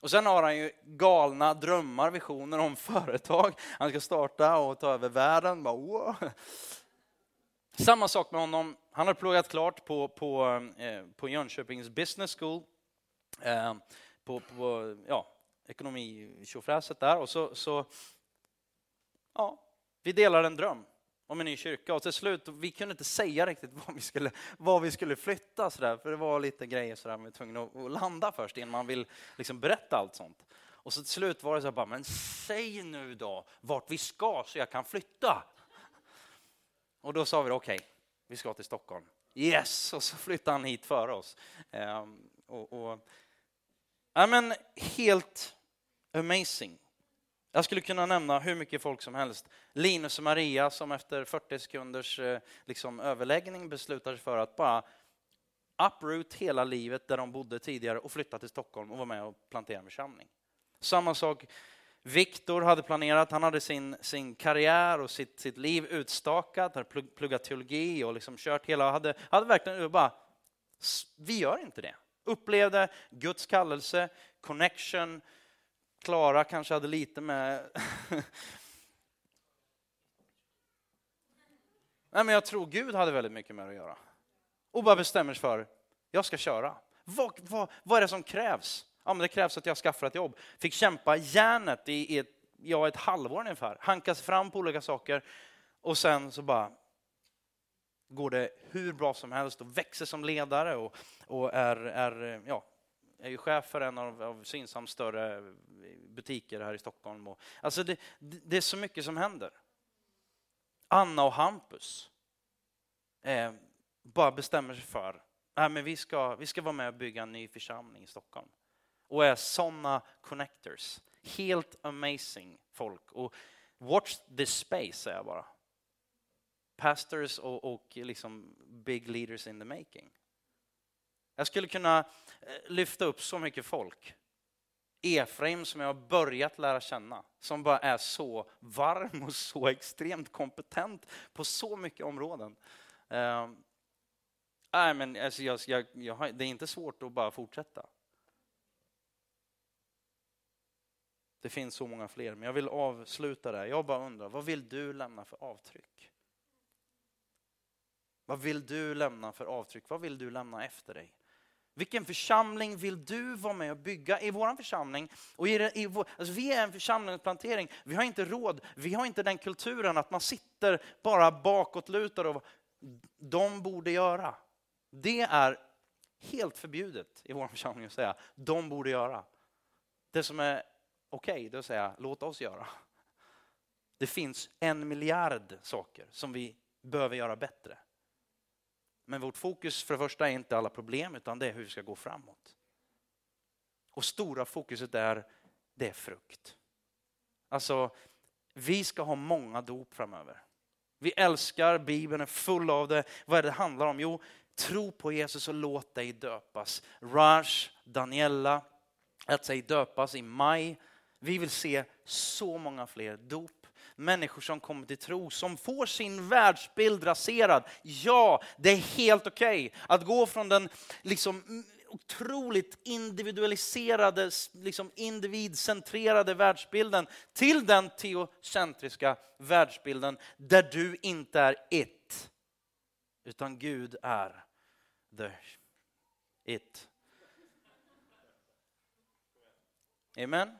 Och sen har han ju galna drömmar, visioner om företag. Han ska starta och ta över världen. Bara, wow. Samma sak med honom. Han har pluggat klart på, på, eh, på Jönköpings Business School. Eh, på, på ja, ekonomi där. Och så, så, ja, vi delar en dröm om en ny kyrka. Och till slut, vi kunde inte säga riktigt var vi skulle, var vi skulle flytta, så där, för det var lite grejer så där, vi var tvungna att landa först innan man vill liksom berätta allt sånt. Och så till slut var det så här, bara, men säg nu då vart vi ska så jag kan flytta. Och då sa vi okej, okay, vi ska till Stockholm. Yes, och så flyttade han hit före oss. Ehm, och, och, ja, men helt amazing. Jag skulle kunna nämna hur mycket folk som helst. Linus och Maria som efter 40 sekunders eh, liksom, överläggning beslutar sig för att bara uproot hela livet där de bodde tidigare och flytta till Stockholm och vara med och plantera en församling. Samma sak Viktor hade planerat, han hade sin, sin karriär och sitt, sitt liv utstakat, hade pluggat teologi och liksom kört hela, hade, hade verkligen bara, vi gör inte det. Upplevde Guds kallelse, connection, Klara kanske hade lite med... Nej, men jag tror Gud hade väldigt mycket med att göra. Och bara bestämmer sig för, jag ska köra. Vad, vad, vad är det som krävs? Ja, men det krävs att jag skaffar ett jobb. Fick kämpa järnet i ett, ja, ett halvår ungefär. Hankas fram på olika saker. Och sen så bara går det hur bra som helst och växer som ledare och, och är, är ja, är ju chef för en av, av Synsams större butiker här i Stockholm. Och, alltså det, det, är så mycket som händer. Anna och Hampus eh, bara bestämmer sig för att vi, ska, vi ska vara med och bygga en ny församling i Stockholm. Och är sådana connectors. Helt amazing folk. Och watch this space, säger jag bara. Pastors och, och liksom big leaders in the making. Jag skulle kunna eh, lyfta upp så mycket folk Efraim som jag har börjat lära känna, som bara är så varm och så extremt kompetent på så mycket områden. Uh, nej, men alltså jag, jag, jag, det är inte svårt att bara fortsätta. Det finns så många fler, men jag vill avsluta där. Jag bara undrar, vad vill du lämna för avtryck? Vad vill du lämna för avtryck? Vad vill du lämna efter dig? Vilken församling vill du vara med och bygga i vår församling? Och i, i vår, alltså vi är en församlingsplantering, vi har inte råd, vi har inte den kulturen att man sitter bara bakåtlutad och de borde göra. Det är helt förbjudet i vår församling att säga de borde göra. Det som är okej, okay, det säger jag säga låt oss göra. Det finns en miljard saker som vi behöver göra bättre. Men vårt fokus för det första är inte alla problem, utan det är hur vi ska gå framåt. Och stora fokuset är, det är frukt. Alltså, vi ska ha många dop framöver. Vi älskar Bibeln, är full av det. Vad är det det handlar om? Jo, tro på Jesus och låt dig döpas. Raj, Daniela, att sig döpas i maj. Vi vill se så många fler dop människor som kommer till tro, som får sin världsbild raserad. Ja, det är helt okej okay att gå från den liksom otroligt individualiserade, liksom individcentrerade världsbilden till den teocentriska världsbilden där du inte är it, utan Gud är the it. Amen.